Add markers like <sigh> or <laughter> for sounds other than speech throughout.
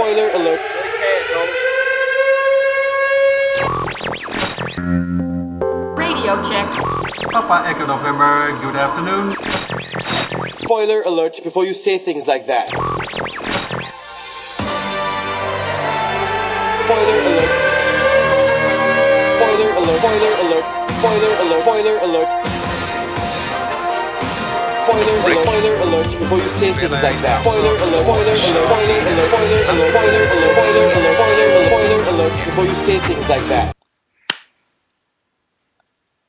Spoiler alert. Radio check. Papa Echo November, good afternoon. Spoiler alert before you say things like that. Spoiler alert. Spoiler alert. Spoiler alert. Spoiler alert. Spoiler alert.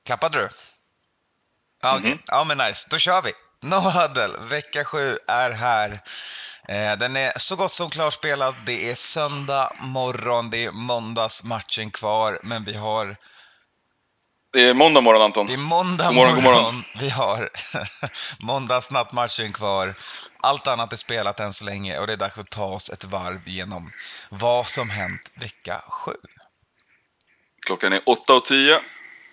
Klappade du? Ja, okay. mm-hmm. ja men nice, då kör vi. No huddle, vecka 7 är här. Eh, den är så gott som klarspelad. Det är söndag morgon, det är måndagsmatchen kvar, men vi har det är måndag morgon Anton. Det är måndag God morgon, god morgon. morgon. Vi har <laughs> måndagsnattmatchen kvar. Allt annat är spelat än så länge och det är dags att ta oss ett varv genom vad som hänt vecka 7. Klockan är 8.10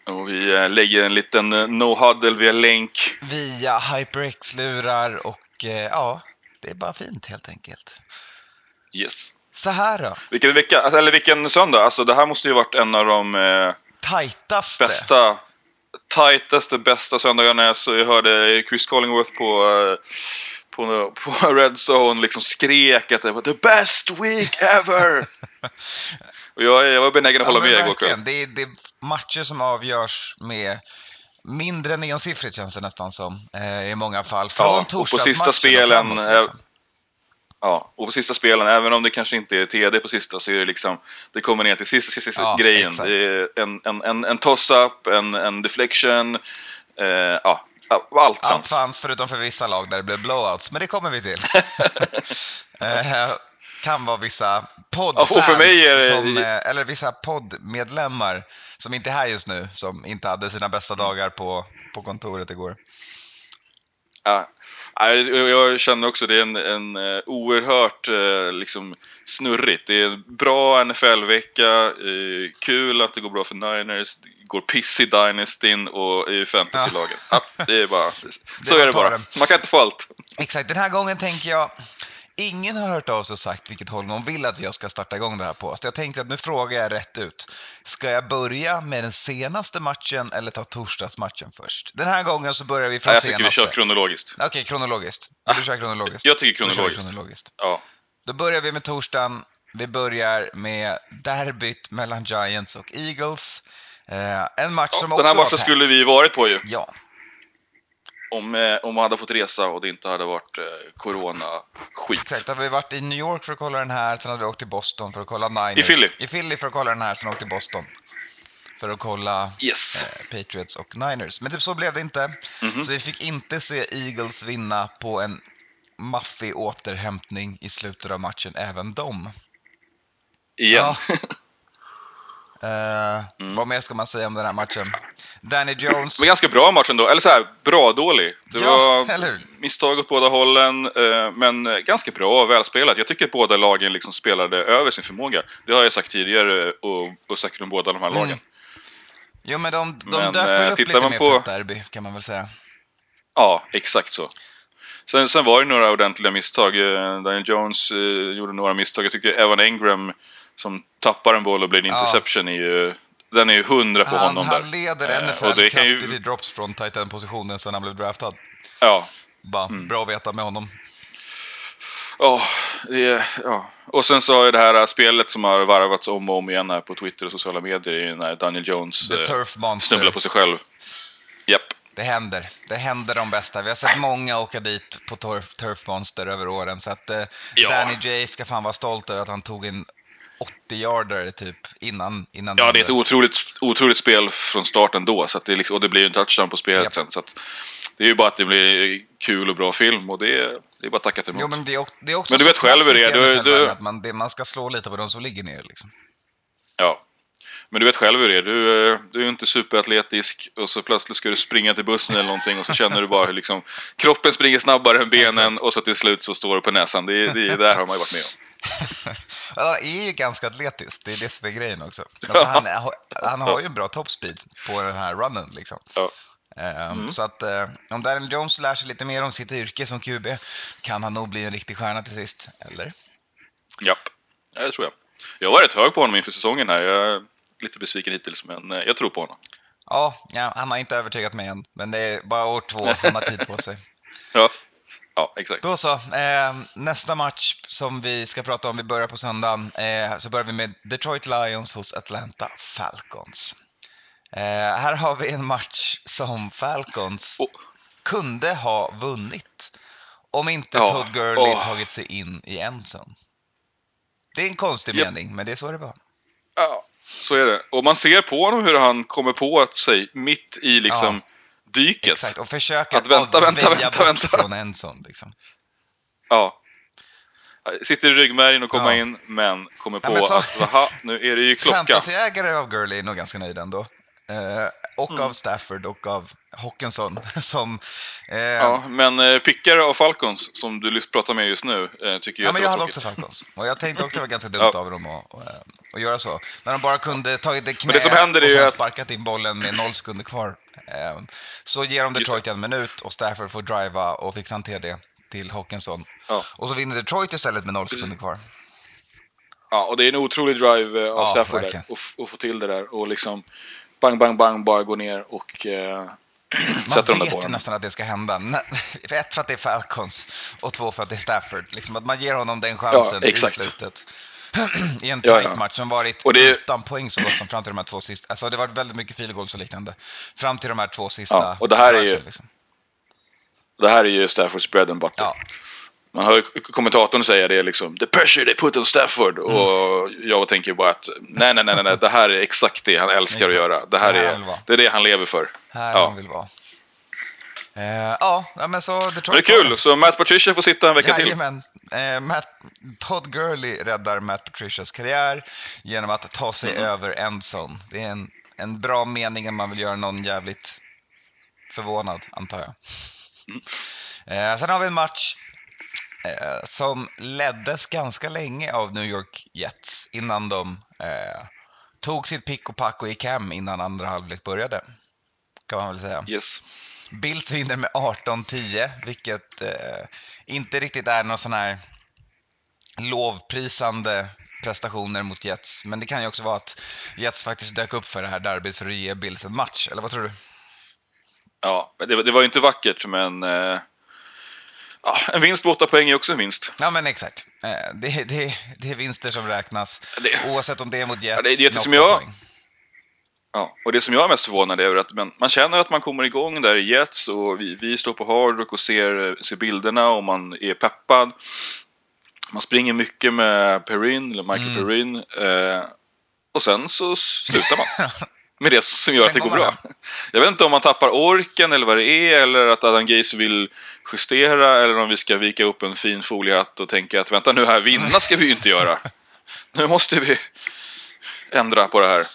och vi eh, lägger en liten eh, no huddle via länk. Via HyperX-lurar och eh, ja, det är bara fint helt enkelt. Yes. Så här då, Vilken vecka, alltså, eller vilken söndag. Alltså det här måste ju varit en av de eh, tajtaste. bästa, tajtaste, bästa söndagarna. jag hörde Chris Collingworth på, eh, på, på <laughs> Red Zone liksom skrek att det var the best week ever. <laughs> och jag, jag var benägen att hålla men med igår kväll. Det är, det är matcher som avgörs med mindre än ensiffrigt känns det nästan som eh, i många fall. Från Ja, och på sista spelen, framåt, eh, liksom. Ja, och på sista spelen, även om det kanske inte är TD på sista, så är det liksom, det kommer ner till sista, sista, sista Ja, grejen. exakt. Det är en, en, en, en toss-up, en, en deflection, eh, ja, allt Allt fanns. fanns förutom för vissa lag där det blev blowouts, men det kommer vi till. <laughs> eh, kan vara vissa poddfans, för mig är det- som, eh, eller vissa poddmedlemmar som inte är här just nu, som inte hade sina bästa dagar på, på kontoret igår. Ja. Ja, Jag känner också det är en, en eh, oerhört eh, liksom, snurrigt. Det är en bra NFL-vecka, eh, kul att det går bra för Niners, det går piss i Dynastyn och i fantasylagen. Ja. det är bara, <laughs> så var är det bara. Man kan inte få allt. Exakt, den här gången tänker jag Ingen har hört av sig och sagt vilket håll de vill att jag ska starta igång det här på. Så jag tänker att nu frågar jag rätt ut. Ska jag börja med den senaste matchen eller ta torsdagsmatchen först? Den här gången så börjar vi från Ja, jag tycker vi senaste. kör kronologiskt. Okej, kronologiskt. Vill du köra kronologiskt? Jag tycker kronologiskt. kronologiskt. Ja. Då börjar vi med torsdagen. Vi börjar med derbyt mellan Giants och Eagles. Eh, en match Ja, som den också här var matchen skulle vi varit på ju. Ja, Om, eh, om man hade fått resa och det inte hade varit eh, corona-skit. Exakt, hade vi varit i New York för att kolla den här, sen hade vi åkt till Boston för att kolla Niners. I Philly. I Philly för att kolla den här, sen åkt till Boston. För att kolla Yes. eh, Patriots och Niners. Men typ så blev det inte. Mhm. Så vi fick inte se Eagles vinna på en maffig återhämtning i slutet av matchen, även de. Igen. <laughs> Eh, Mm. Vad mer ska man säga om den här matchen? Danny Jones. Men ganska bra match ändå. Eller så här, bra dålig. Det Ja, var eller misstag åt båda hållen, eh, men eh, ganska bra och välspelat. Jag tycker att båda lagen liksom spelade över sin förmåga. Det har jag sagt tidigare och, och sagt om båda de här Mm. lagen. Jo, men de, de Men, dök eh, väl upp lite mer på- för ett derby, kan man väl säga. Ja, exakt så. Sen, sen var det några ordentliga misstag. Eh, Daniel Jones eh, gjorde några misstag. Jag tycker Evan Engram som tappar en boll och blir en Ja. interception är ju, den är ju hundra på Han, honom han där. leder Eh, NFL och det kan ju- kraftigt i drops från tight end-positionen sedan han blev draftad. Ja, Bara, Mm. Bra att veta med honom. Ja, det är, ja. Och sen så har ju det här spelet som har varvats om och om igen här på Twitter och sociala medier när Daniel Jones eh, snubblar på sig själv. Japp. Det händer. Det händer de bästa. Vi har sett många åka dit på Turf, turf Monster över åren. Så att eh, Ja. Danny J ska fan vara stolt över att han tog en 80-yardare typ innan. innan Ja, det är ett otroligt, otroligt spel från starten då. Så det liksom, och det blir ju en touchdown på spelet Japp. sen. Så att det är ju bara att det blir kul och bra film och det, är- det är bara att tacka till emot. Jo, men det är, det är Men du vet själv hur det är. Du- du- Att man, det, man ska slå lite på de som ligger ner. Liksom. Ja. Men du vet själv hur det är. Du, eh, du är inte superatletisk och så plötsligt ska du springa till bussen eller någonting och så känner du bara hur liksom kroppen springer snabbare än benen och så till slut så står du på näsan. Det, det, är- där har man ju varit med om. Han är ju ganska atletisk, det är det som är grejen också. Alltså, han, <laughs> han har ju en bra topspeed på den här runnen. Liksom. Ja. Ehm, Mm. Så att eh, om Daniel Jones lär sig lite mer om sitt yrke som QB kan han nog bli en riktig stjärna till sist. Eller? Japp. Ja, det tror jag. Jag var rätt hög på honom inför säsongen här. Jag är lite besviken hittills, men eh, jag tror på honom. Ja, ja, han har inte övertygat mig än, men det är bara år två, han har tid på sig. <laughs> Ja, ja exakt. Då så, eh, nästa match som vi ska prata om, vi börjar på söndagen, eh, så börjar vi med Detroit Lions hos Atlanta Falcons. Eh, här har vi en match som Falcons Oh. kunde ha vunnit om inte Ja, Todd Gurley åh. tagit sig in i endzone. Det är en konstig Japp. mening, men det är så det var. Ja, så är det. Och man ser på honom hur han kommer på att sig mitt i liksom dyket. Exakt, och försöker Att vänta, vänta, vänta, vänta. från endzone. Liksom. Ja. Sitter i ryggmärgen och komma Ja. in, men kommer på Ja, men så- att aha, nu är det ju <laughs> klockan. Fantasyägare av Gurley är nog ganska nöjda ändå. Eh, och Mm. av Stafford och av Hawkinson <laughs> som... Eh, Ja, men eh, pickare av Falcons, som du lyst pratar med just nu, eh, tycker jag Ja, att men jag hade tråkigt. också Falcons. Och jag tänkte också att det var ganska <laughs> dumt Ja. av dem att, att, att göra så. När de bara kunde tagit det knä Men det som händer och sen att- sparkat in bollen med noll sekunder kvar. Eh, Så ger de Detroit en minut och Stafford får driva och fixa hantera det till Hawkinson. Ja. Och så vinner Detroit istället med noll sekunder kvar. Ja, och det är en otrolig drive eh, av Ja, Stafford där, och, och få till det där och liksom bang, bang, bang bara gå ner och eh, <clears throat> Man sätta dem där vet ju bollen. nästan att det ska hända. Ett för att det är Falcons och två för att det är Stafford. Liksom att man ger honom den chansen Ja, i slutet. <clears throat> I en Ja, tight ja. match som varit Och det utan poäng så gott som fram till de här två sista. Alltså det har varit väldigt mycket field goals och liknande. Fram till de här två sista. Ja, och det här är ju- Liksom. Det här är ju Staffords bread and butter. Ja, Man hör kommentatorn säga det liksom The pressure they put on Stafford Mm. och jag tänker bara att nej, nej, nej, nej, det här är exakt det han älskar att göra. Det här Det här är, det är det han lever för. här Ja. han vill vara. Eh, ja, men så Detroit Men det är kul, så Matt Patricia får sitta en vecka till. Jajamän. Eh, Matt, Todd Gurley räddar Matt Patricias karriär genom att ta sig Mm. över endzone. Det är en, en bra mening om man vill göra någon jävligt förvånad, antar jag. Mm. Eh, sen har vi en match eh, som leddes ganska länge av New York Jets innan de eh, tog sitt pick och pack och gick hem innan andra halvlek började. Kan man väl säga. Yes. Bills vinner med 18-10, vilket eh, inte riktigt är någon sån här lovprisande prestationer mot Jets. Men det kan ju också vara att Jets faktiskt dök upp för det här derbyt för att ge Bills en match, eller vad tror du? Ja, det, var- det var ju inte vackert, men eh, ja, en vinst på åtta poäng är också en vinst. Ja men exakt. Eh, det, det, det är vinster som räknas, Det, oavsett om det är mot Jets Ja, det är det som jag- poäng. Ja, och det som jag är mest förvånad över är att man, man känner att man kommer igång där i Jets och vi, vi står på Hard Rock och ser, ser bilderna och man är peppad. Man springer mycket med Perrin, eller Michael Mm. Perrin. Eh, och sen så slutar man <laughs> med det som gör att det går bra. Jag vet inte om man tappar orken eller vad det är eller att Adam Gaze vill justera eller om vi ska vika upp en fin foliehatt och tänka att vänta nu här, vinna ska vi ju inte göra. Nu måste vi ändra på det här.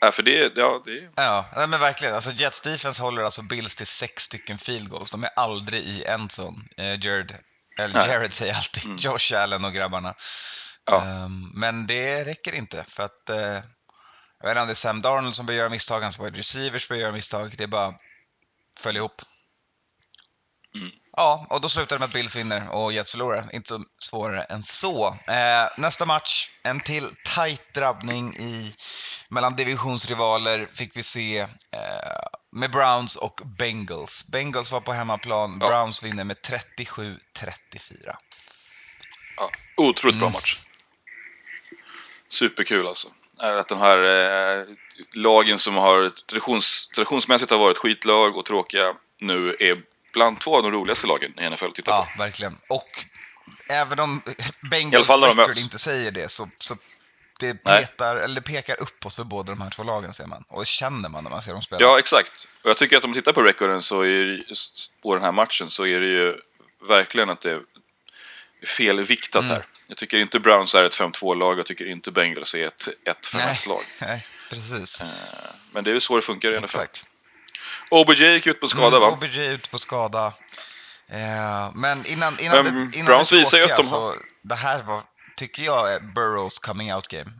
Ja, för det, ja, det Ja, nej, men verkligen. Alltså Jets defense håller alltså Bills till sex stycken field goals. De är aldrig i endzone. Eh, Jared, eller. Jared säger alltid, Mm. Josh Allen och grabbarna. Ja. Ehm, men det räcker inte för att eh, jag vet inte om det är Sam Darnold som bör göra misstag, hans wide receivers bör göra misstag. Det är bara följa ihop. Mm. Ja, och då slutar det med att Bills vinner och Jets förlorar. Inte så svårare än så. Eh, nästa match, en till tight drabbning i, mellan divisionsrivaler fick vi se eh, med Browns och Bengals. Bengals var på hemmaplan, Ja. Browns vinner med 37-34. Ja, otroligt bra Mm. match. Superkul alltså. Är att de här eh, lagen som har traditions, traditionsmässigt har varit skitlag och tråkiga nu är bland två av de roligaste lagen i NFL att titta Ja, på. verkligen. Och även om Bengals record inte säger det så, så det Nej. petar, eller pekar uppåt för båda de här två lagen ser man. Och känner man när man ser dem spela. Ja, exakt. Och jag tycker att om man tittar på recorden så är det, på den här matchen så är det ju verkligen att det är felviktat Mm. här. Jag tycker inte Browns är ett 5-2-lag, jag tycker inte Bengals är ett 1-5-1-lag. Nej, precis. Eh, Men det är ju så det funkar i NFL. OBJ gick ut på skada Mm, va? OBJ ut på skada. Eh, men innan, innan, Men det, innan Browns det visar ju att de har- så det här var, tycker jag, är Burrows coming out game.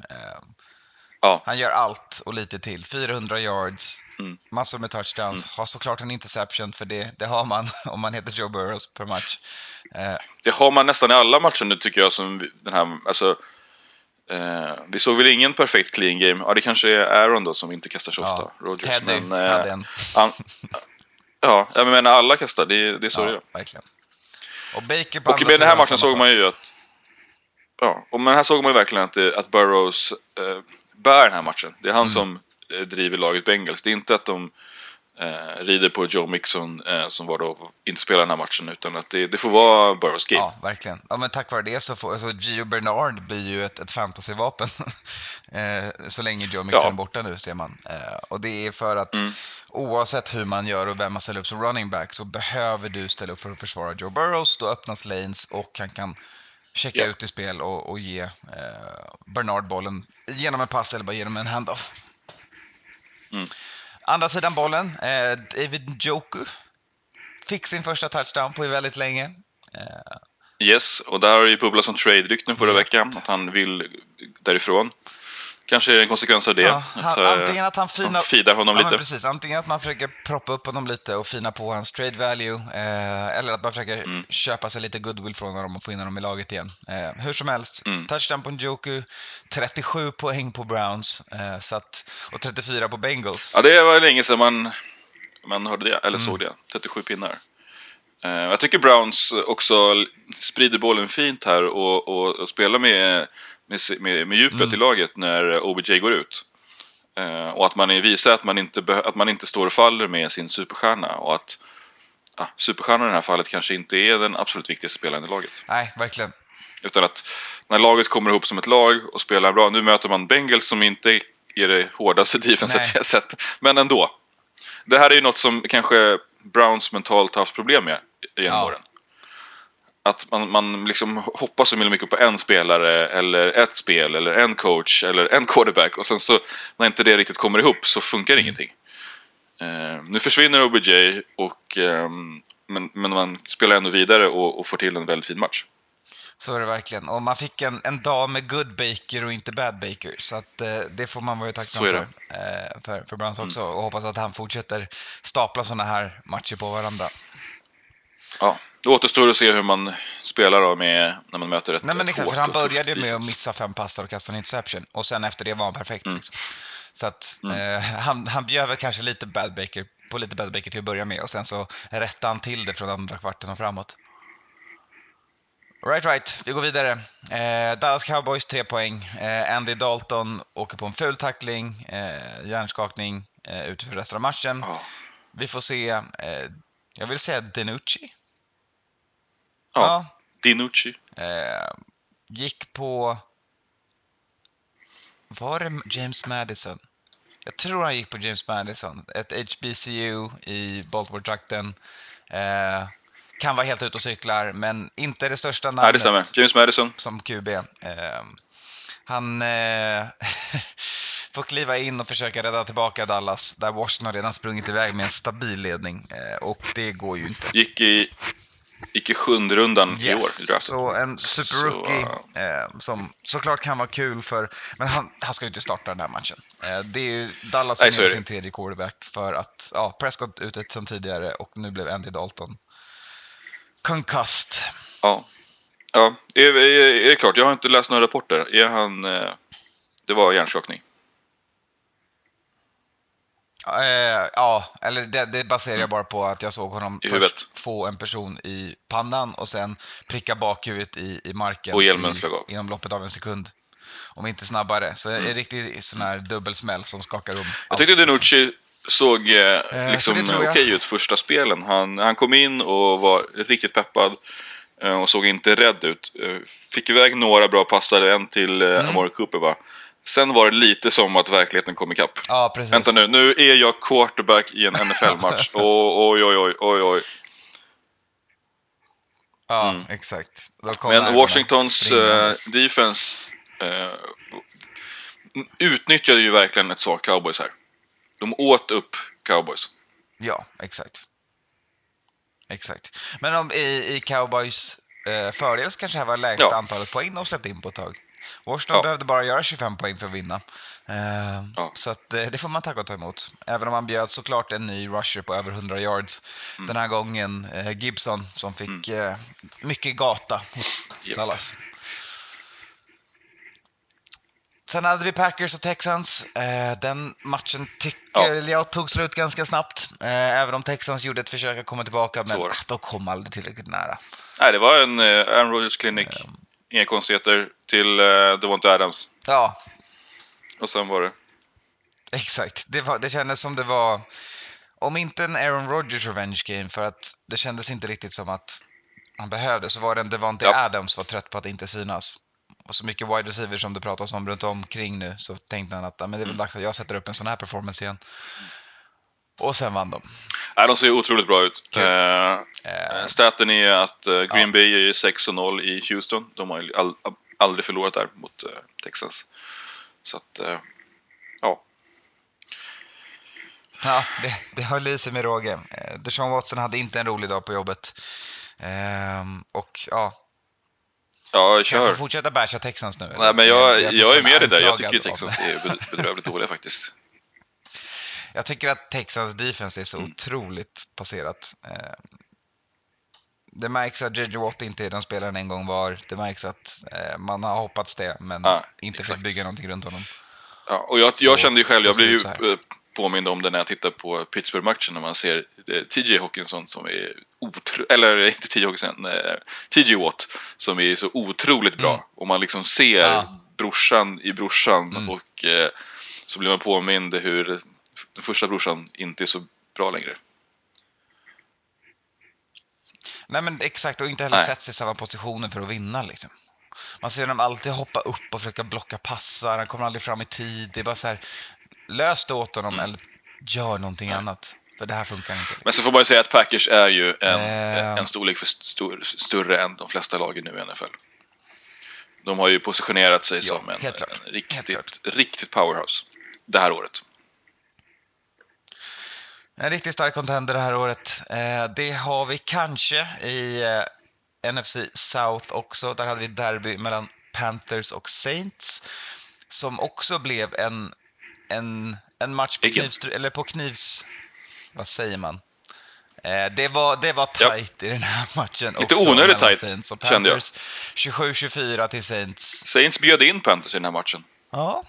Ja. Han gör allt och lite till. 400 yards, Mm. massor med touchdowns. Har såklart en interception för det, det har man <laughs> om man heter Joe Burrows per match. Eh, Det har man nästan i alla matcher nu tycker jag som den här, alltså Eh, vi såg väl ingen perfekt clean game. Ja, det kanske är Aaron då som inte kastar så ofta. Rogers. Teddy men, eh, hade en. han, ja, jag menar alla kastar. Det, det är så det Ja, är. verkligen. Och Baker på Och med den här matchen såg man ju att Ja, och men här såg man ju verkligen att, det, att Burrows eh, bär den här matchen. Det är han Mm. som eh, driver laget Bengals. Det är inte att de eh, rider på Joe Mixon eh, som var då inte spelar den här matchen utan att det, det får vara Burrows game. Ja, verkligen. Ja, men tack vare det så får så Gio Bernard blir ju ett, ett fantasyvapen. <laughs> eh, så länge Joe Mixon Ja. är borta nu ser man. Eh, och det är för att Mm. oavsett hur man gör och vem man ställer upp som running back så behöver du ställa upp för att försvara Joe Burrows. Då öppnas lanes och han kan checka Ja. ut i spel och, och ge eh, Bernard bollen genom en pass eller bara genom en handoff. Mm. Andra sidan bollen, eh, David Njoku fick sin första touchdown på väldigt länge. Eh, Yes, och där har ju bubblat som trade-rykten förra veckan att han vill därifrån. Kanske är det en konsekvens av det. Ja, han, att, eh, antingen att han de finar, feedar honom ja, lite. precis, antingen att man försöker proppa upp honom lite och fina på hans trade value eh, eller att man försöker Mm. köpa sig lite goodwill från honom och få in honom i laget igen. Eh, hur som helst, Mm. touchdown på Njoku, 37 poäng på Browns eh, så att, och 34 på Bengals. Ja, det var länge sedan man, man hörde det, eller Mm. såg det. 37 pinnar. Eh, jag tycker Browns också sprider bollen fint här och, och, och spelar med, med, med, med djupet Mm. i laget när OBJ går ut. Eh, och att man visar att man, inte att man inte står och faller med sin superstjärna och att ja, superstjärnan i det här fallet kanske inte är den absolut viktigaste spelaren i laget. Nej, verkligen. Utan att när laget kommer ihop som ett lag och spelar bra. Nu möter man Bengals som inte är det hårdaste defenset vi har sett. Men ändå. Det här är ju något som kanske Browns mentalt har haft problem med genom Ja. åren. Att man, man liksom hoppas så mycket på en spelare eller ett spel eller en coach eller en quarterback och sen så när inte det riktigt kommer ihop så funkar Mm. ingenting. Eh, nu försvinner OBJ och ehm, men, men man spelar ändå vidare och, och får till en väldigt fin match. Så är det verkligen. Och man fick en, en dag med good baker och inte bad baker. Så att, eh, det får man vara tacksam för. Mm. Eh, för. För Browns också. Och hoppas att han fortsätter stapla sådana här matcher på varandra. Ja, det återstår att se hur man spelar då med, när man möter ett Nej men exakt, för han började ju med att missa fem passar och kasta en interception. Och sen efter det var han perfekt. Mm. Liksom. Så att Mm. eh, han, han bjöd väl kanske lite bad baker, på lite bad baker till att börja med. Och sen så rättade han till det från andra kvarten och framåt. Right, right. Vi går vidare. Eh, Dallas Cowboys, tre poäng. Eh, Andy Dalton åker på en ful tackling, eh, hjärnskakning eh, ute för resten av matchen. Ja, Vi får se, eh, jag vill säga Denucci. Ja. Dinucci. Eh, gick på... Var det James Madison? Jag tror han gick på James Madison. Ett HBCU i Baltimore-trakten. Eh, kan vara helt ute och cyklar, men inte det största namnet Nej, det stämmer. James Madison. som QB. Eh, han eh, <laughs> får kliva in och försöka rädda tillbaka Dallas, där Washington redan sprungit iväg med en stabil ledning. Eh, och det går ju inte. Gick i, gick i sjunde rundan i år i draften. så en super-rookie Så, eh, som såklart kan vara kul för, men han, han ska ju inte starta den här matchen. Eh, det är ju Dallas som är sin tredje quarterback för att, ja, Prescott ute sedan tidigare och nu blev Andy Dalton concussed. Ja. Ja, är, är, är det klart. Jag har inte läst några rapporter. Är han... Eh, det var hjärnskakning. Eh, ja, eller det, det baserar jag bara på att jag såg honom Mm. I först huvudet. få en person i pannan och sen pricka bakhuvudet i, i marken Och hjälmen flög av. inom loppet av en sekund. Om inte snabbare. Så Mm. det är riktigt sån här dubbelsmäll som skakar om. Jag tyckte. Denucci såg eh, så liksom tror okej jag. ut första spelen. Han, han kom in och var riktigt peppad eh, och såg inte rädd ut. Eh, Fick iväg några bra passare, en till eh, Mm. Amari Cooper va. Sen var det lite som att verkligheten kom ikapp. Ja, precis. Vänta nu, nu är jag quarterback i en NFL-match. <laughs> Oh, oj, oj, oj, oj, oj. Ja, Mm. exakt. Men Washingtons springandes. defense eh, utnyttjade ju verkligen ett svagt cowboys här. De åt upp cowboys. Ja, exakt. Exakt. Men om i, i Cowboys eh, fördel kanske det här var lägsta Ja. antalet poäng de släppte in på ett tag. Washington Ja. behövde bara göra 25 poäng för att vinna. Eh, Ja. Så att, eh, det får man tacka och ta emot. Även om man bjöd såklart en ny rusher på över 100 yards. Mm. Den här gången eh, Gibson som fick eh, mycket gata hos Japp. Dallas. sen hade vi Packers och Texans. Eh, den matchen tycker Ja. jag tog slut ganska snabbt. Eh, även om Texans gjorde ett försök att komma tillbaka, men de kom aldrig tillräckligt nära. Nej, det var en Aaron Rodgers klinik. Inga konstigheter till uh, Devonta Adams. Ja, Och sen var det... exakt. Det, var, det kändes som det var, om inte en Aaron Rodgers revenge game, för att det kändes inte riktigt som att han behövde, så var det en Devontae Ja. Adams var trött på att inte synas. Och så mycket wide receiver som det pratas om runt omkring nu, så tänkte han att men det är väl Mm. dags att jag sätter upp en sån här performance igen. Och sen vann de. Nej, de ser otroligt bra ut. Kul. Eh, Eh, Staten är att eh, Green Ja. Bay är ju 6 0 i Houston. De har all, aldrig förlorat där mot eh, Texans. Så att, eh, ja. Ja, det, det höll i sig med råge. Eh, Deshaun Watson hade inte en rolig dag på jobbet. Ehm, och ja, Ja, kan jag kör. få fortsätta basha Texans nu? eller? Nej, men jag, Jag- jag, är med dig där. Jag tycker Texans är bed- bedrövligt dåliga faktiskt. Jag tycker att Texans defense är så Mm. otroligt passerat. Eh, Det märks att JJ Watt inte är den spelaren en gång var. Det märks att eh, man har hoppats det, men Ja, inte exakt. fått bygga någonting runt honom. Ja, och jag, jag Och- kände ju själv, jag blev ju eh, påmind om det när jag tittade på Pittsburgh-matchen när man ser TJ Hawkinson som är otro... eller inte TJ Hawkinson, TJ Watt som är så otroligt bra. Mm. Och man liksom ser Ja. brorsan i brorsan Mm. och eh, så blir man påmind hur den första brorsan inte är så bra längre. Nej men exakt, och inte heller Nej. sätts i samma positioner för att vinna liksom. Man ser dem alltid hoppa upp och försöka blocka passar, han kommer aldrig fram i tid. Det är bara så här, lös det åt honom Mm. eller gör någonting Nej. annat. För det här funkar inte. Liksom. Men så får man ju säga att Packers är ju en, Eh. en storlek för stor, större än de flesta lagen nu i NFL. De har ju positionerat sig Ja, som en, en riktigt, riktigt powerhouse det här året. En riktigt stark contender det här året. Eh, det har vi kanske i eh, NFC South också. Där hade vi derby mellan Panthers och Saints. Som också blev en, en, en match på, knivs, eller på knivs... Vad säger man? Eh, det, var, det var Ja. tight i den här <laughs> matchen Lite också onödigt tight, Saints och kände jag. Panthers. 27-24 till Saints. Saints bjöd in Panthers i den här matchen. Ja,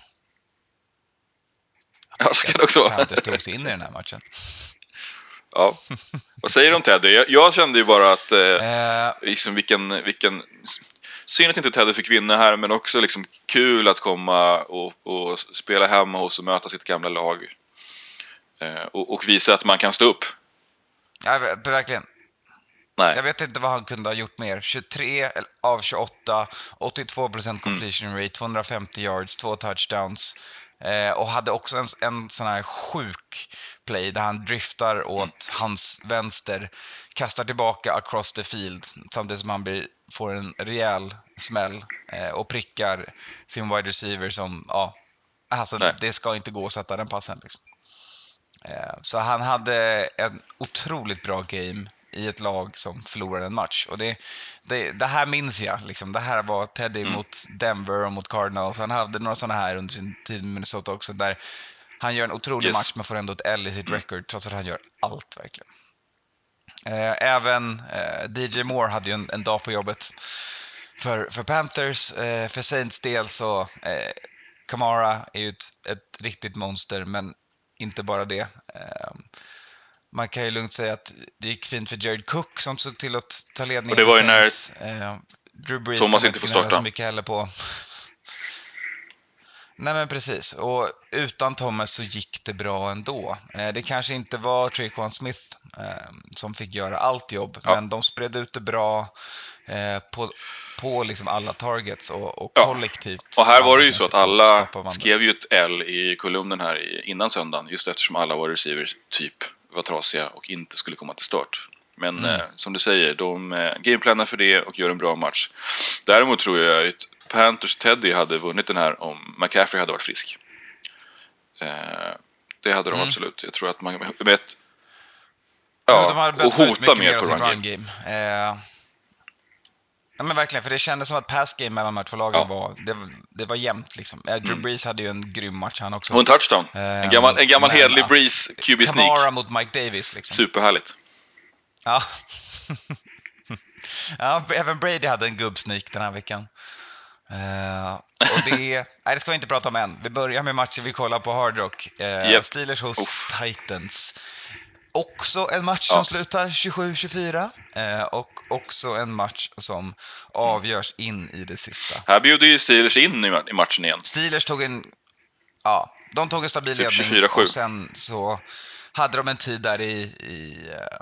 Ja, så kan det också vara. Tog sig in i den här matchen. Ja. Vad säger du om Teddy? Jag, jag kände ju bara att eh, Eh, liksom vilken, vilken Synd att inte Teddy fick vinna här men också liksom kul att komma och, och spela hemma hos och möta sitt gamla lag. Eh, och, och visa att man kan stå upp. ja, verkligen. Nej. Jag vet inte vad han kunde ha gjort mer. 23 av 28, 82% completion rate, 250 yards, två touchdowns. Eh, och hade också en, en sån här sjuk play där han driftar åt hans vänster, kastar tillbaka across the field samtidigt som han blir, får en rejäl smäll eh, och prickar sin wide receiver som, ja, alltså Nej. det ska inte gå att sätta den passen. Liksom. Eh, Så han hade en otroligt bra game i ett lag som förlorade en match. Och det, det, det här minns jag. Liksom. Det här var Teddy Mm. mot Denver och mot Cardinals. Han hade några sådana här under sin tid i Minnesota också. Där han gör en otrolig Yes. match men får ändå ett L i sitt Mm. record trots att han gör allt verkligen. Eh, Även eh, DJ Moore hade ju en, en dag på jobbet för, för Panthers. Eh, För Saints del så eh, Kamara är ju ett, ett riktigt monster men inte bara det. Man kan ju lugnt säga att det gick fint för Jared Cook som såg till att ta ledningen Och det var ju när. Eh, Drew Brees Thomas inte får starta. så mycket heller på. Nej men precis, och utan Thomas så gick det bra ändå. Eh, Det kanske inte var Traquan Smith eh, som fick göra allt jobb, Ja. men de spred ut det bra eh, på, på liksom alla targets och, och Ja. kollektivt. Och här var det ju så att alla skrev ju ett L i kolumnen här innan söndagen just eftersom alla våra receivers typ var trasiga och inte skulle komma till start. Men Mm. eh, som du säger, de eh, gameplanar för det och gör en bra match. Däremot tror jag att Panthers Teddy hade vunnit den här om McCaffrey hade varit frisk. Eh, det hade de Mm. absolut. Jag tror att man vet Ja, Ja, och hota mer på run game. game. Eh, ja, men verkligen, för det kändes som att pass game mellan de här två lagen Ja. var, det, det var jämnt liksom. Eh, Drew Mm. Brees hade ju en grym match han också. Och en touchdown. En Eh, gammal, en gammal men, hederlig ja, Breeze QB Kamara sneak. mot Mike Davis liksom. Superhärligt. Ja. <laughs> ja, även Brady hade en gubbsneak den här veckan. Eh, och det, <laughs> nej, det ska vi inte prata om än. Vi börjar med matchen vi kollar på Hard Rock. Eh, Japp. Steelers hos Uff. Titans. Också en match Ja. som slutar 27-24 eh, och också en match som avgörs in i det sista. Här bjuder ju Steelers in i ma- i matchen igen. Steelers tog en, ja, de tog en stabil Typ ledning 24-7. och sen så hade de en tid där i, i, eh,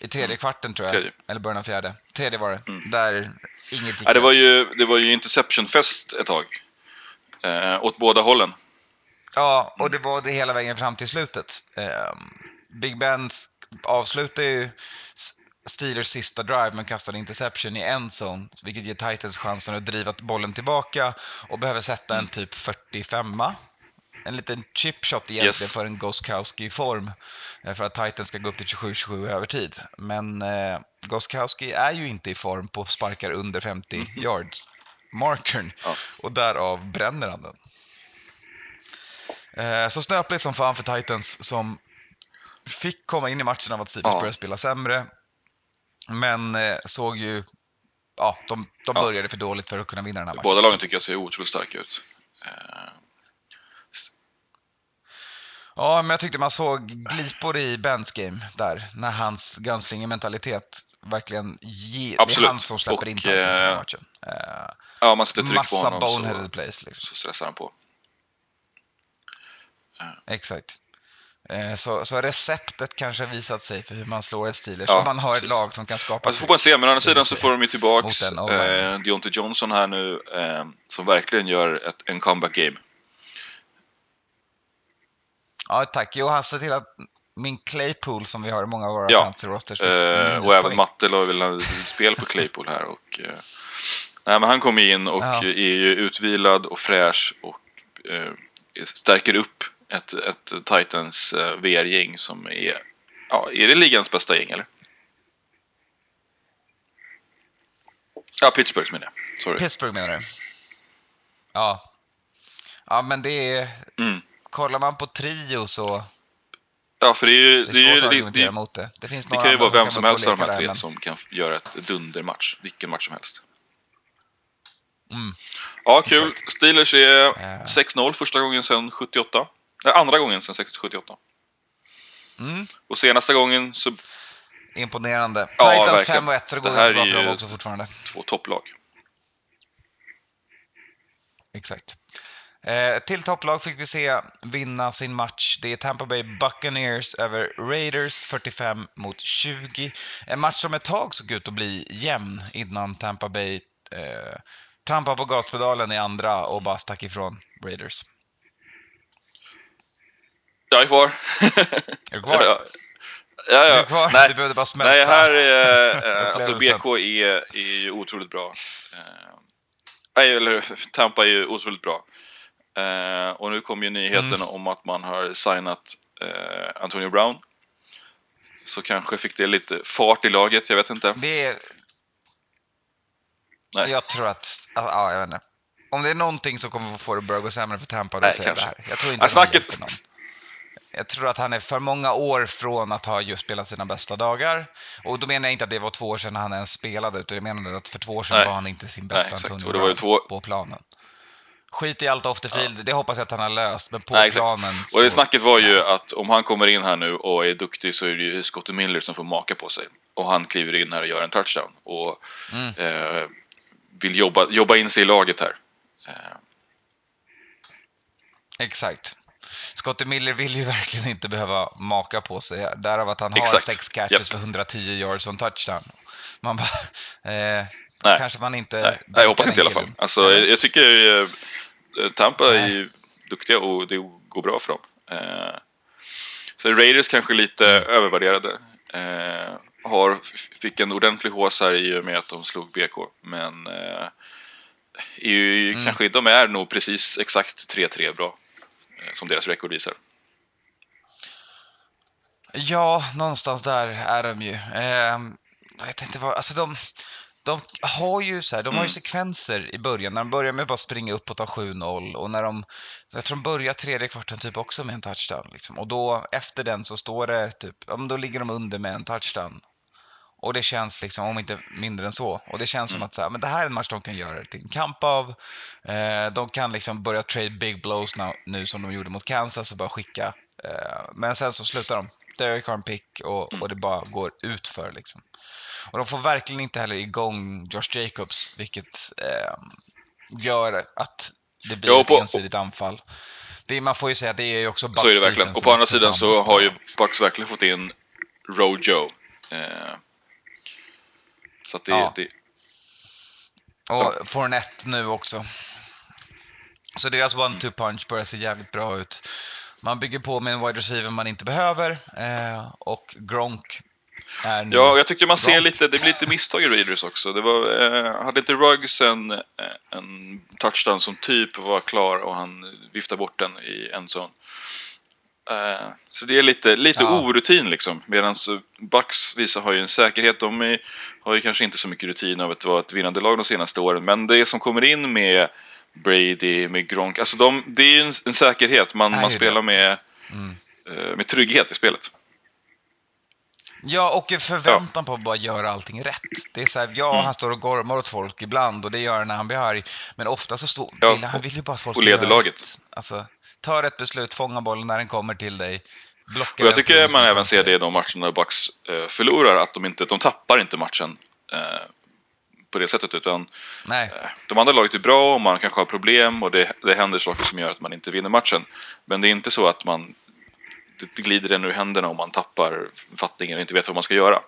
i tredje kvarten tror jag, Mm. Tredje. eller början av fjärde. Tredje var det, Mm. där inget gick Ja, det, var ju, det var ju interception-fest ett tag. Eh, åt båda hållen. Ja, och det var det hela vägen fram till slutet. Ehm, Big Ben avslutar ju Steelers sista drive men kastar interception i en zone, vilket ger Titans chansen att driva bollen tillbaka och behöver sätta en typ 45 en liten chip shot egentligen Yes. för en Goskowski-form eh, för att Titans ska gå upp till 27-27 i övertid. Men eh, Goskowski är ju inte i form på sparkar under 50 yards markern. Ja. och därav bränner han den. Eh, Så snöpligt som fan för Titans som fick komma in i matchen av att Steelers Ja. började spela sämre. Men eh, såg ju, ja, de, de Ja. började för dåligt för att kunna vinna den här matchen. Båda lagen tycker jag ser otroligt starka ut. Eh, Ja, men jag tyckte man såg glipor i Bens game där, när hans gunslinger-mentalitet verkligen ge, det är Absolut. han som släpper Och, in Titans i eh, matchen. Eh, ja, man sätter tryck på massa honom boneheaded så, plays liksom. så stressar han på. Exakt. Eh, Så, så receptet kanske visat sig för hur man slår ett Steelers. Ja, Om man har ett precis. lag som kan skapa Alltså får man se, men å andra sidan så får de ju tillbaks eh, Deontay Johnson här nu eh, som verkligen gör ett, en comeback game. Ja, tack. Jo, han ser till att min Claypool som vi har i många av våra Ja, fantasy rosters fick Eh, och även Matte la väl spel på Claypool här och eh, Nej men han kommer in och Ja. är ju utvilad och fräsch och eh, stärker upp ett, ett Titans eh, VR-gäng som är Ja, är det ligans bästa gäng eller? Ja, Pittsburghs menar jag. Sorry. Pittsburgh menar du? Ja. Ja, men det är... Mm. Kollar man på trio så Ja, för det är ju... det är Det, är svårt att det, argumentera det, mot det. Det finns det kan ju vara vem som helst av de här tre som kan göra ett dundermatch. Vilken match som helst. Mm. Ja, kul. Exakt. Steelers är Eh. 6-0 första gången sedan 78. Nej, andra gången sedan 78. Mm. Och senaste gången så Imponerande. Ja, Titans verkligen. 5 och 1 så det går Det här bra är för dem också fortfarande. två topplag. Exakt. Eh, till topplag fick vi se vinna sin match. Det är Tampa Bay Buccaneers över Raiders 45 mot 20. En match som ett tag såg ut att bli jämn innan Tampa Bay eh, trampade på gaspedalen i andra och bara stack ifrån Raiders. Jag är kvar. Är du kvar? ja, ja, ja. Du är kvar? Nej, Du behövde bara smälta. nej, här är... Eh, <laughs> alltså upplevelsen. BK är, är ju otroligt bra. Eh, nej, eller Tampa är ju otroligt bra. Eh, och nu kom ju nyheten Mm. om att man har signat eh, Antonio Brown. Så kanske fick det lite fart i laget, jag vet inte. Det är... Nej. Jag tror att... Alltså, ja, jag vet inte. Om det är någonting som kommer få det att börja gå sämre för Tampa, då Nej, säger jag det här. Jag tror inte snacket-. Jag tror att han är för många år från att ha just spelat sina bästa dagar. Och då menar jag inte att det var två år sedan han ens spelade, utan jag menar att för två år sedan Nej. var han inte sin Nej, bästa exakt. Antonio Och det var ju Brown två- på planen. Skit i allt off the field, det hoppas jag att han har löst, men på Nej, exakt. planen Och det så... snacket var ju att om han kommer in här nu och är duktig så är det ju Scottie Miller som får maka på sig. Och han kliver in här och gör en touchdown. Och Mm. eh, vill jobba, jobba in sig i laget här. Eh, Exakt. Scottie Miller vill ju verkligen inte behöva maka på sig, därav att han har Exakt. sex catches Japp. för 110 yards en touchdown. Man bara, eh, Nej. kanske man inte... nej, nej, jag hoppas inte i alla fall. Alltså, jag, jag tycker eh, Tampa är Nej. ju duktiga och det går bra för dem. Eh, så Raiders kanske lite övervärderade. Eh, har, fick en ordentlig hås här i och med att de slog BK. Men eh, är ju, Mm. kanske, de är nog precis exakt 3-3 bra. Eh, som deras rekord visar. Ja, någonstans där är de ju. Ehm, jag vet inte vad, alltså de, de har ju så här, de har ju Mm. sekvenser i början när de börjar med att bara springa upp och ta 7-0 och när de, jag tror de börjar tredje kvarten typ också med en touchdown liksom. Och då efter den så står det typ, ja men då ligger de under med en touchdown. Och det känns liksom, om inte mindre än så. Och det känns Mm. som att så här, men det här är en match de kan göra till en kamp av. Eh, de kan liksom börja trade big blows nu, nu som de gjorde mot Kansas och bara skicka. Eh, men sen så slutar de. Derek har en pick och, Mm. och det bara går ut för liksom. Och de får verkligen inte heller igång Josh Jacobs, vilket eh, gör att det blir Ja, och ett på- ensidigt anfall. Det, man får ju säga att det är ju också Bucks Så är det verkligen. Och på andra sidan så har ju. Bucks verkligen fått in Rojo. Eh, så att det, Ja. det Och Fournette nu också. Så deras one-two punch börjar se jävligt bra ut. Man bygger på med en wide receiver man inte behöver eh, och Gronk är nu... Ja, jag tycker man ser Gronk. lite, det blir lite misstag i Raiders också. Det var, eh, hade inte Ruggs en, eh, en touchdown som typ var klar och han viftade bort den i en zon. Eh, så det är lite, lite Ja. orutin liksom. Medan Bucks vissa har ju en säkerhet. De är, har ju kanske inte så mycket rutin av att vara ett vinnande lag de senaste åren. Men det som kommer in med Brady, med Gronk, alltså de, det är ju en, en säkerhet. Man, man spelar med, Mm. eh, med trygghet i spelet. Ja, och en förväntan på att bara göra allting rätt. Det är så här, ja, Mm. han står och gormar åt folk ibland och det gör han när han blir arg. Men ofta så står, Ja, vill, han vill ju bara att folk ska göra laget. rätt. Alltså, ta rätt beslut, fånga bollen när den kommer till dig. Och jag den tycker man som även ser det i de matcherna Bucks eh, förlorar, att de inte, de tappar inte matchen eh, på det sättet utan Nej, eh, de andra laget är bra och man kanske har problem och det, det händer saker som gör att man inte vinner matchen. Men det är inte så att man det, glider en ur händerna om man tappar fattningen och inte vet vad man ska göra.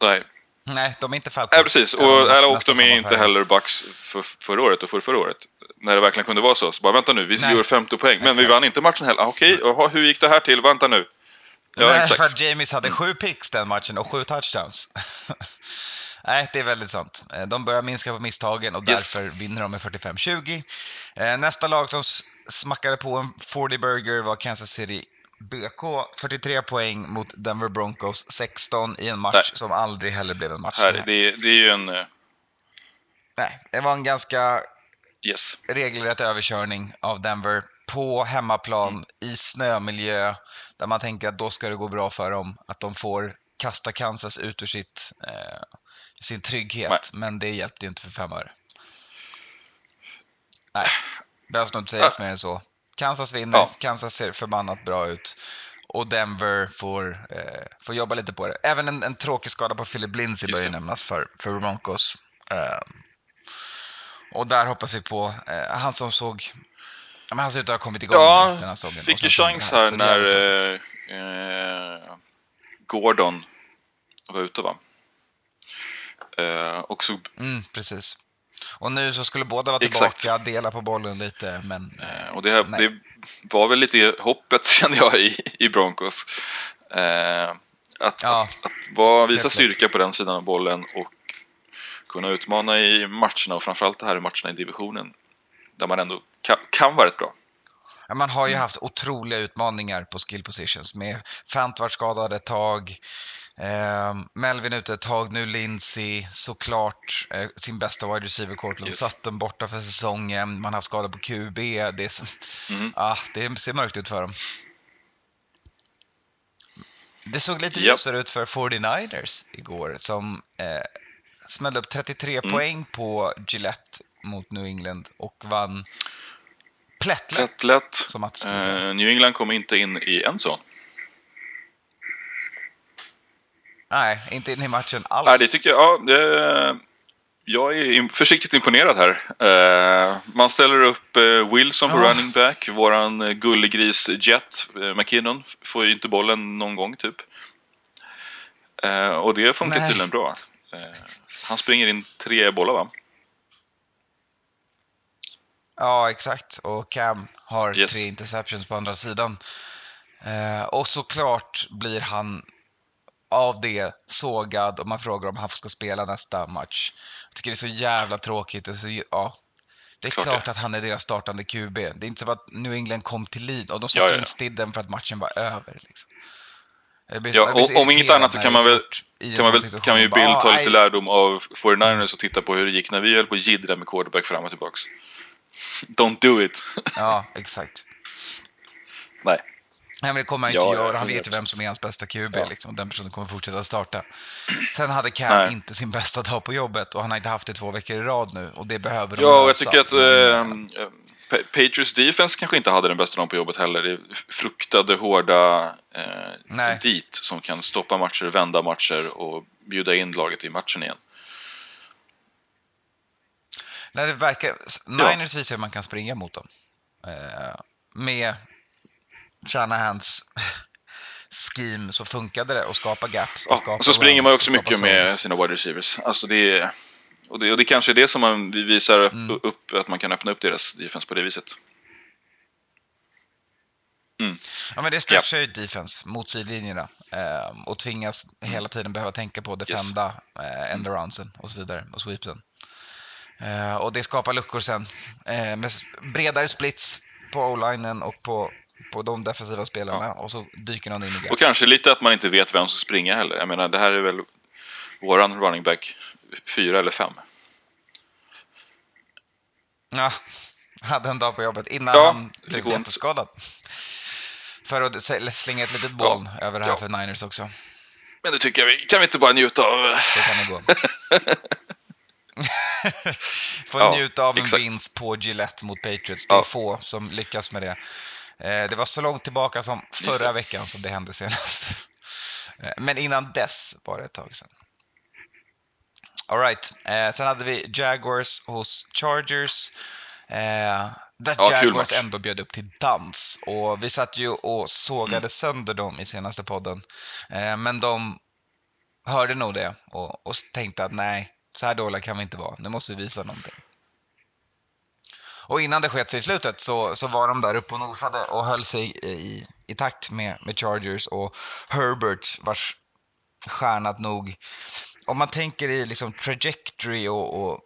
Nej, nej, de är inte Falcons. Nej precis, och, Ja, och de är inte heller Bucks för, förra året och för förra året. När det verkligen kunde vara så. Så bara vänta nu, vi Nej. gjorde 50 poäng, men vi Exakt. vann inte matchen heller. Ah, Okej, jaha, hur gick det här till? Vänta nu. Ja, Nej, exakt. för att James hade sju picks den matchen och sju touchdowns. <laughs> Nej, det är väldigt sant. Eh, De börjar minska på misstagen och Yes. därför vinner de med 45-20. Eh, Nästa lag som smackade på en 40 burger var Kansas City BK. 43 poäng mot Denver Broncos 16 i en match Nej. som aldrig heller blev en match. Här, det, det är ju en... eh, Nej, det var en ganska Yes. regelrätt överkörning av Denver på hemmaplan Mm. i snömiljö där man tänker att då ska det gå bra för dem. Att de får kasta Kansas ut ur sitt, eh, sin trygghet. Nej. Men det hjälpte ju inte för fem öre. Nej, behövs nog inte sägas mer än så. Kansas vinner, Ja. Kansas ser förbannat bra ut. Och Denver får, eh, får jobba lite på det. Även en, en tråkig skada på Philip Lindsay bör ju nämnas för, för Broncos. Eh, och där hoppas vi på eh, han som såg men han ser ut att ha kommit igång Ja, den här säsongen. fick ju chans här så det är när eh, eh, Gordon var ute va? Eh, och så, Mm, precis. Och nu så skulle båda vara Exakt. tillbaka, dela på bollen lite, men... eh, Eh, och det, här, det var väl lite hoppet <laughs> kände jag i, i Broncos. Eh, att, Ja, att, att vara, visa styrka på den sidan av bollen och kunna utmana i matcherna och framförallt det här i matcherna i divisionen. Där man ändå kan, kan vara rätt bra. Ja, Man har ju Mm. haft otroliga utmaningar på skill positions med Fant var skadad ett tag, eh, Melvin ute ett tag, nu Lindsey, såklart eh, sin bästa wide receiver Cortland Yes. Sutton borta för säsongen, man har haft skador på QB, det, är, Mhm. ah, det ser mörkt ut för dem. Det såg lite Japp. ljusare ut för 49ers igår som eh, smällde upp 33 Mm. poäng på Gillette mot New England och vann plättlätt. Lätt, lätt. Som säga. Eh, New England kom inte in i en sån. Nej, inte in i matchen alls. Nej, det tycker jag. Ja, det, jag är försiktigt imponerad här. Eh, man ställer upp eh, Wilson på Ja. running back. Våran eh, gullegris Jet, eh, McKinnon, får ju inte bollen någon gång typ. Eh, och det funkar tydligen bra. Han springer in tre bollar va? Ja, exakt. Och Cam har Yes. tre interceptions på andra sidan. Eh, och såklart blir han av det sågad och man frågar om han ska spela nästa match. Jag tycker det är så jävla tråkigt. Det så, ja. det är Klart klart, det. att han är deras startande QB. Det är inte så att New England kom till lead och de satte Ja, ja, in ja. Stidden för att matchen var över. Liksom. Blir, Ja, och om inget annat så kan man väl- Kan, man väl, kan ju Bill ta "Ah, lite aj." lärdom av 49ers och titta på hur det gick när vi höll på att jiddra med quarterback fram och tillbaks. <laughs> Don't do it. <laughs> Ja, exakt. Nej. Nej, men det kommer han Ja, inte göra. Han vet ju 100%. vem som är hans bästa QB. Ja. Liksom. Den personen kommer fortsätta starta. Sen hade Cam Nej. inte sin bästa dag på jobbet och han har inte haft det två veckor i rad nu och det behöver de Ja, och jag lösa. tycker att eh, Pa- Patriots defense kanske inte hade den bästa dagen på jobbet heller. Det fruktade, hårda eh, Nej. dit som kan stoppa matcher, vända matcher och bjuda in laget i matchen igen. när det verkar, Niners visar hur man kan springa mot dem. Eh, med Shanahans <laughs> scheme så funkade det att skapa gaps. Och, Ja, skapa och så springer man också mycket med sina wide receivers. Alltså det är, och det, och det kanske är det som man vi visar upp, Mm. upp, att man kan öppna upp deras defense på det viset. Ja, men det stretchar ju defense mot sidlinjerna eh, och tvingas hela tiden behöva tänka på defenda eh, endaroundsen och så vidare och sweepsen. Eh, och det skapar luckor sen eh, med bredare splits på o-linen och på, på de defensiva spelarna och så dyker någon in i Och gaps. kanske lite att man inte vet vem som springer heller. Jag menar, det här är väl våran running back fyra eller fem. Ja, hade en dag på jobbet innan Ja, han blev jätteskadad. För att slänga ett litet moln över det här Ja. för Niners också. Men det tycker jag vi, kan vi inte bara njuta av? Det kan det gå. <laughs> Få Ja, njuta av en exakt. vinst på Gillette mot Patriots. Det är Ja. få som lyckas med det. Eh, Det var så långt tillbaka som förra veckan som det hände senast. Eh, Men innan dess var det ett tag sedan. All right. Eh, sen hade vi Jaguars hos Chargers. Eh, där Ja, Jaguars ändå bjöd upp till dans. Och vi satt ju och sågade Mm. sönder dem i senaste podden. Eh, men de hörde nog det och, och tänkte att nej, så här dåliga kan vi inte vara. Nu måste vi visa någonting. Och innan det sket sig i slutet så, så var de där uppe och nosade och höll sig i, i takt med, med Chargers och Herbert vars stjärnat nog, om man tänker i liksom trajectory och, och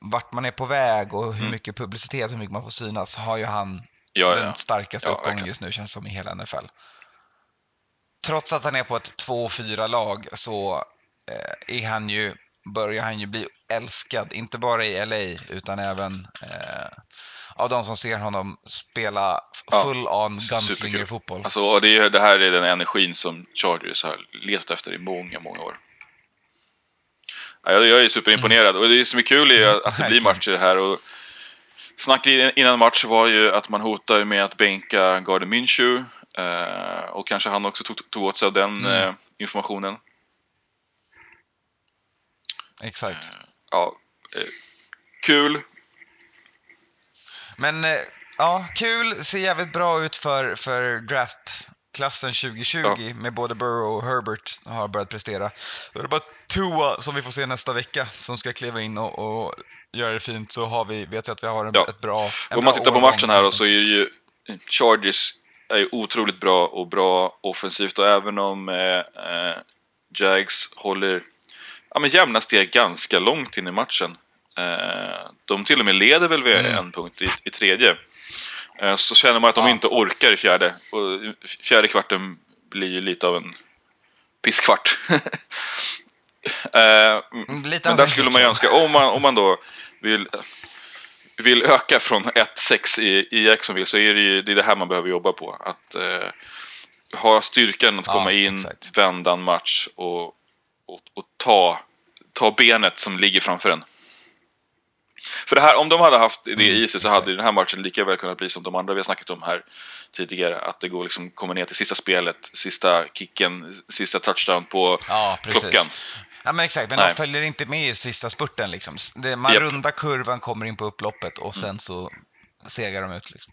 vart man är på väg och hur Mm. mycket publicitet, hur mycket man får synas, har ju han Ja, den ja. starkaste Ja, uppgången just nu känns som i hela NFL. Trots att han är på ett 2-4 lag så eh, är han ju, börjar han ju bli älskad, inte bara i LA utan även eh, av de som ser honom spela Ja, full on superkul. gunslinger-fotboll. Alltså, det, det här är den energin som Chargers har letat efter i många, många år. Ja, jag, jag är superimponerad och det som är kul är att det blir matcher här. Och snacket innan match var ju att man hotade med att bänka Gardner Minshew. Eh, och kanske han också tog, tog åt sig av den Mm. eh, informationen. Exakt. Ja, eh, kul. Men ja, kul, ser jävligt bra ut för, för draftklassen 2020 Ja. med både Burrow och Herbert har börjat prestera. Då är det bara Tua som vi får se nästa vecka som ska kliva in och, och göra det fint så har vi, vet jag att vi har en, Ja. ett bra en Om man bra tittar på matchen här då så är det ju Chargers är ju otroligt bra och bra offensivt och även om eh, eh, Jags håller ja, men jämna steg ganska långt in i matchen. Eh, de till och med leder väl vid Mm. en punkt i, i tredje. Eh, så känner man att de Ja. inte orkar i fjärde. Och fjärde kvarten blir ju lite av en pisskvart. <laughs> eh, Mm, men där skulle man ju önska, om man, om man då vill, vill öka från 1-6 i, i Jacksonville så är det ju det, är det här man behöver jobba på. Att eh, ha styrkan att Ja, komma in, exakt. vända en match och, och, och ta, ta benet som ligger framför en. För det här, om de hade haft det Mm, i sig så hade den här matchen lika väl kunnat bli som de andra vi har snackat om här tidigare. Att det går liksom, kommer ner till sista spelet, sista kicken, sista touchdown på Ja, klockan. Ja men exakt, men Nej. de följer inte med i sista spurten liksom. Det, man Japp. rundar kurvan, kommer in på upploppet och sen Mm. så segar de ut liksom.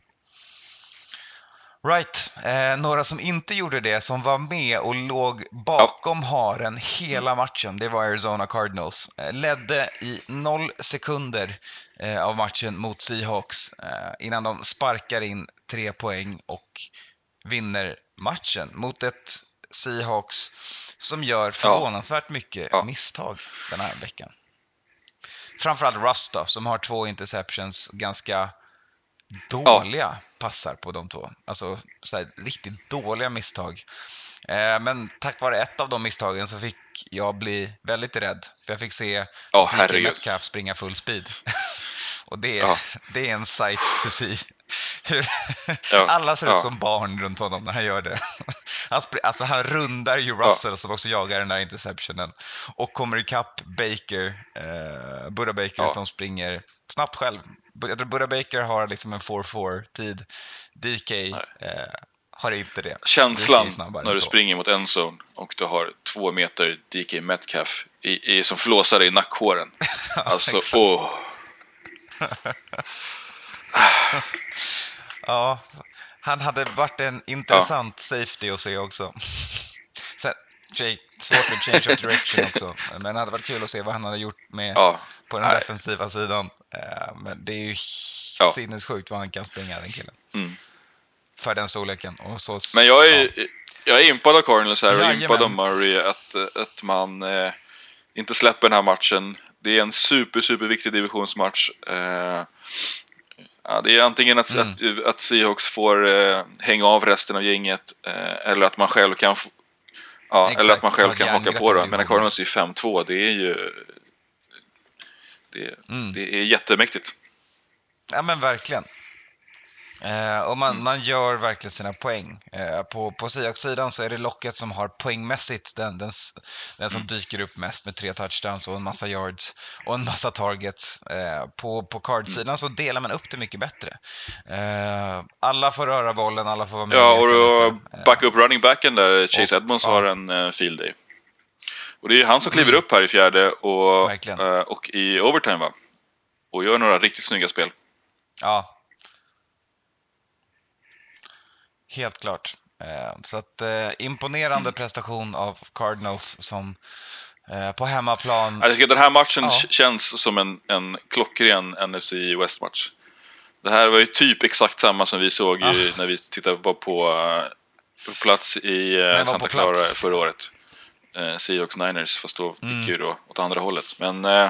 Right, eh, några som inte gjorde det, som var med och låg bakom haren hela matchen, det var Arizona Cardinals. Eh, ledde i noll sekunder eh, av matchen mot Seahawks eh, innan de sparkar in tre poäng och vinner matchen mot ett Seahawks som gör förvånansvärt mycket Ja. misstag den här veckan. Framförallt då, som har två interceptions, ganska dåliga passar på de två. Alltså så här, riktigt dåliga misstag. Eh, men tack vare ett av de misstagen så fick jag bli väldigt rädd. För jag fick se Ja, DK herregud. Metcalf springa full speed. <laughs> Och det, Ja. det är en sight to see. <laughs> hur Ja, alla ser ut ja. som barn runt honom när han gör det. <laughs> Han, alltså han rundar ju Russell som också jagar den där interceptionen och kommer ikapp Baker, eh, Buddha Baker Ja. som springer snabbt själv. Jag tror Buddha Baker har liksom en 4-4 tid. DK eh, har inte det. Känslan när du springer mot en zone och du har två meter DK Metcalf i, i, som flåsar dig i nackhåren. <laughs> Alltså, åh. <laughs> Ja, han hade varit en intressant safety att se också. Svårt med change of direction också, men det hade varit kul att se vad han hade gjort med Ja, på den nej. defensiva sidan. Eh, Men det är ju Ja. sinnessjukt vad han kan springa den killen. Mm. För den storleken. Och så, Men jag ja. är, jag är impad av Cardinals här och impad av Murray att, att man eh, inte släpper den här matchen. Det är en super, super viktig divisionsmatch. Eh, ja, det är antingen att, Mm. att, att Seahawks får eh, hänga av resten av gänget eh, eller att man själv kan ja, Exakt, eller att man själv kan haka på det. Men. Cardinals är 5-2, det är ju det, Mm. det är jättemäktigt. Ja men verkligen. Eh, och man, Mm. man gör verkligen sina poäng. Eh, på på Seahawks-sidan så är det Locket som har poängmässigt den, den, den som Mm. dyker upp mest med tre touchdowns och en massa yards och en massa targets. Eh, på på Card-sidan Mm. så delar man upp det mycket bättre. Eh, alla får röra bollen, alla får vara med. Ja, och och. Eh, backa upp running backen där, Chase Och- Edmonds ja. har en uh, field day. Och det är ju han som kliver Mm. upp här i fjärde och, eh, och i overtime va? Och gör några riktigt snygga spel. Ja. Helt klart. Eh, Så att eh, imponerande Mm. prestation av Cardinals som eh, på hemmaplan. Jag tycker att den här matchen Ja. känns som en, en klockren NFC West-match. Det här var ju typ exakt samma som vi såg i, Ah. när vi tittade på, på, på plats i var på Santa Clara plats. förra året. Eh, Seahawks Niners, fast då Mm. gick ju då åt andra hållet. Men eh,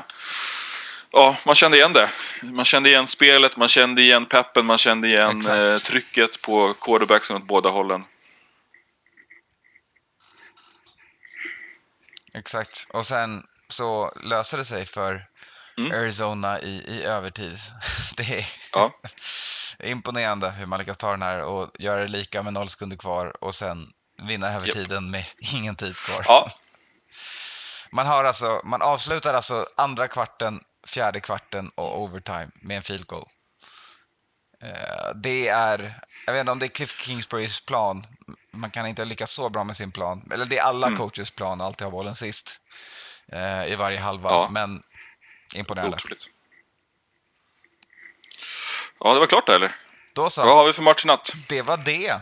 ja, man kände igen det. Man kände igen spelet, man kände igen peppen, man kände igen eh, trycket på quarterbacksen åt båda hållen. Exakt. Och sen så löser det sig för Mm. Arizona i, i övertid. <laughs> Det är Ja. <laughs> imponerande hur man lyckas ta den här och göra det lika med noll sekunder kvar och sen vinna övertiden med <laughs> ingen tid kvar. Ja, Man, har alltså, man avslutar alltså andra kvarten, fjärde kvarten och overtime med en field goal. Eh, Det är, jag vet inte om det är Cliff Kingsburys plan. Man kan inte lyckas så bra med sin plan. Eller det är alla Mm. coaches plan att alltid ha bollen sist. eh, I varje halva. Ja. Men imponerande. otroligt. Ja, det var klart där eller? Då så. Vad har vi för match i natt? Det var det.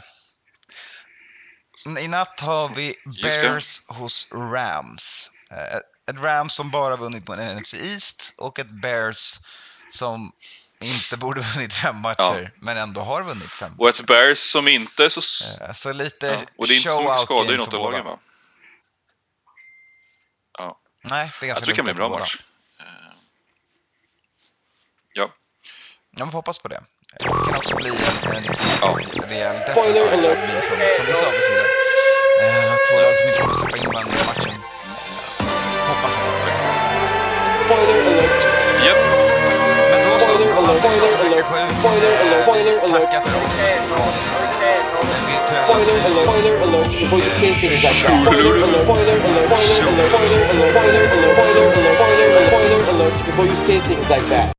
I natt har vi. Bears hos Rams. Ett Rams som bara vunnit på en NFC East och ett Bears som inte borde <laughs> vunnit fem matcher men ändå har vunnit fem. Och ett Bears som inte är så... Eh, Så lite Ja. Och det är inte så mycket skador i något av lagen va? Ja, Nej, det är jag ganska tror det kan bli en bra på båda. match. Eh, Ja, Ja, får hoppas på det. Det kan också bli en, en riktig Ja. rejäl defensiv som, som, vi sa så vidare. Eh, Två lag som inte kommer släppa in varandra i matchen. Spoiler alert. Japp. Men då så, Spoiler då har vi alert. klart Spoiler vecka alert. sju. Spoiler alert. Spoiler Vi alert. tackar för oss från den virtuella Spoiler studion. alert. Spoiler alert. Before you say things like that. Spoiler alert. Spoiler alert. Spoiler alert. Spoiler alert. Spoiler alert. Spoiler alert. Spoiler alert. Spoiler alert. Before you say things like that.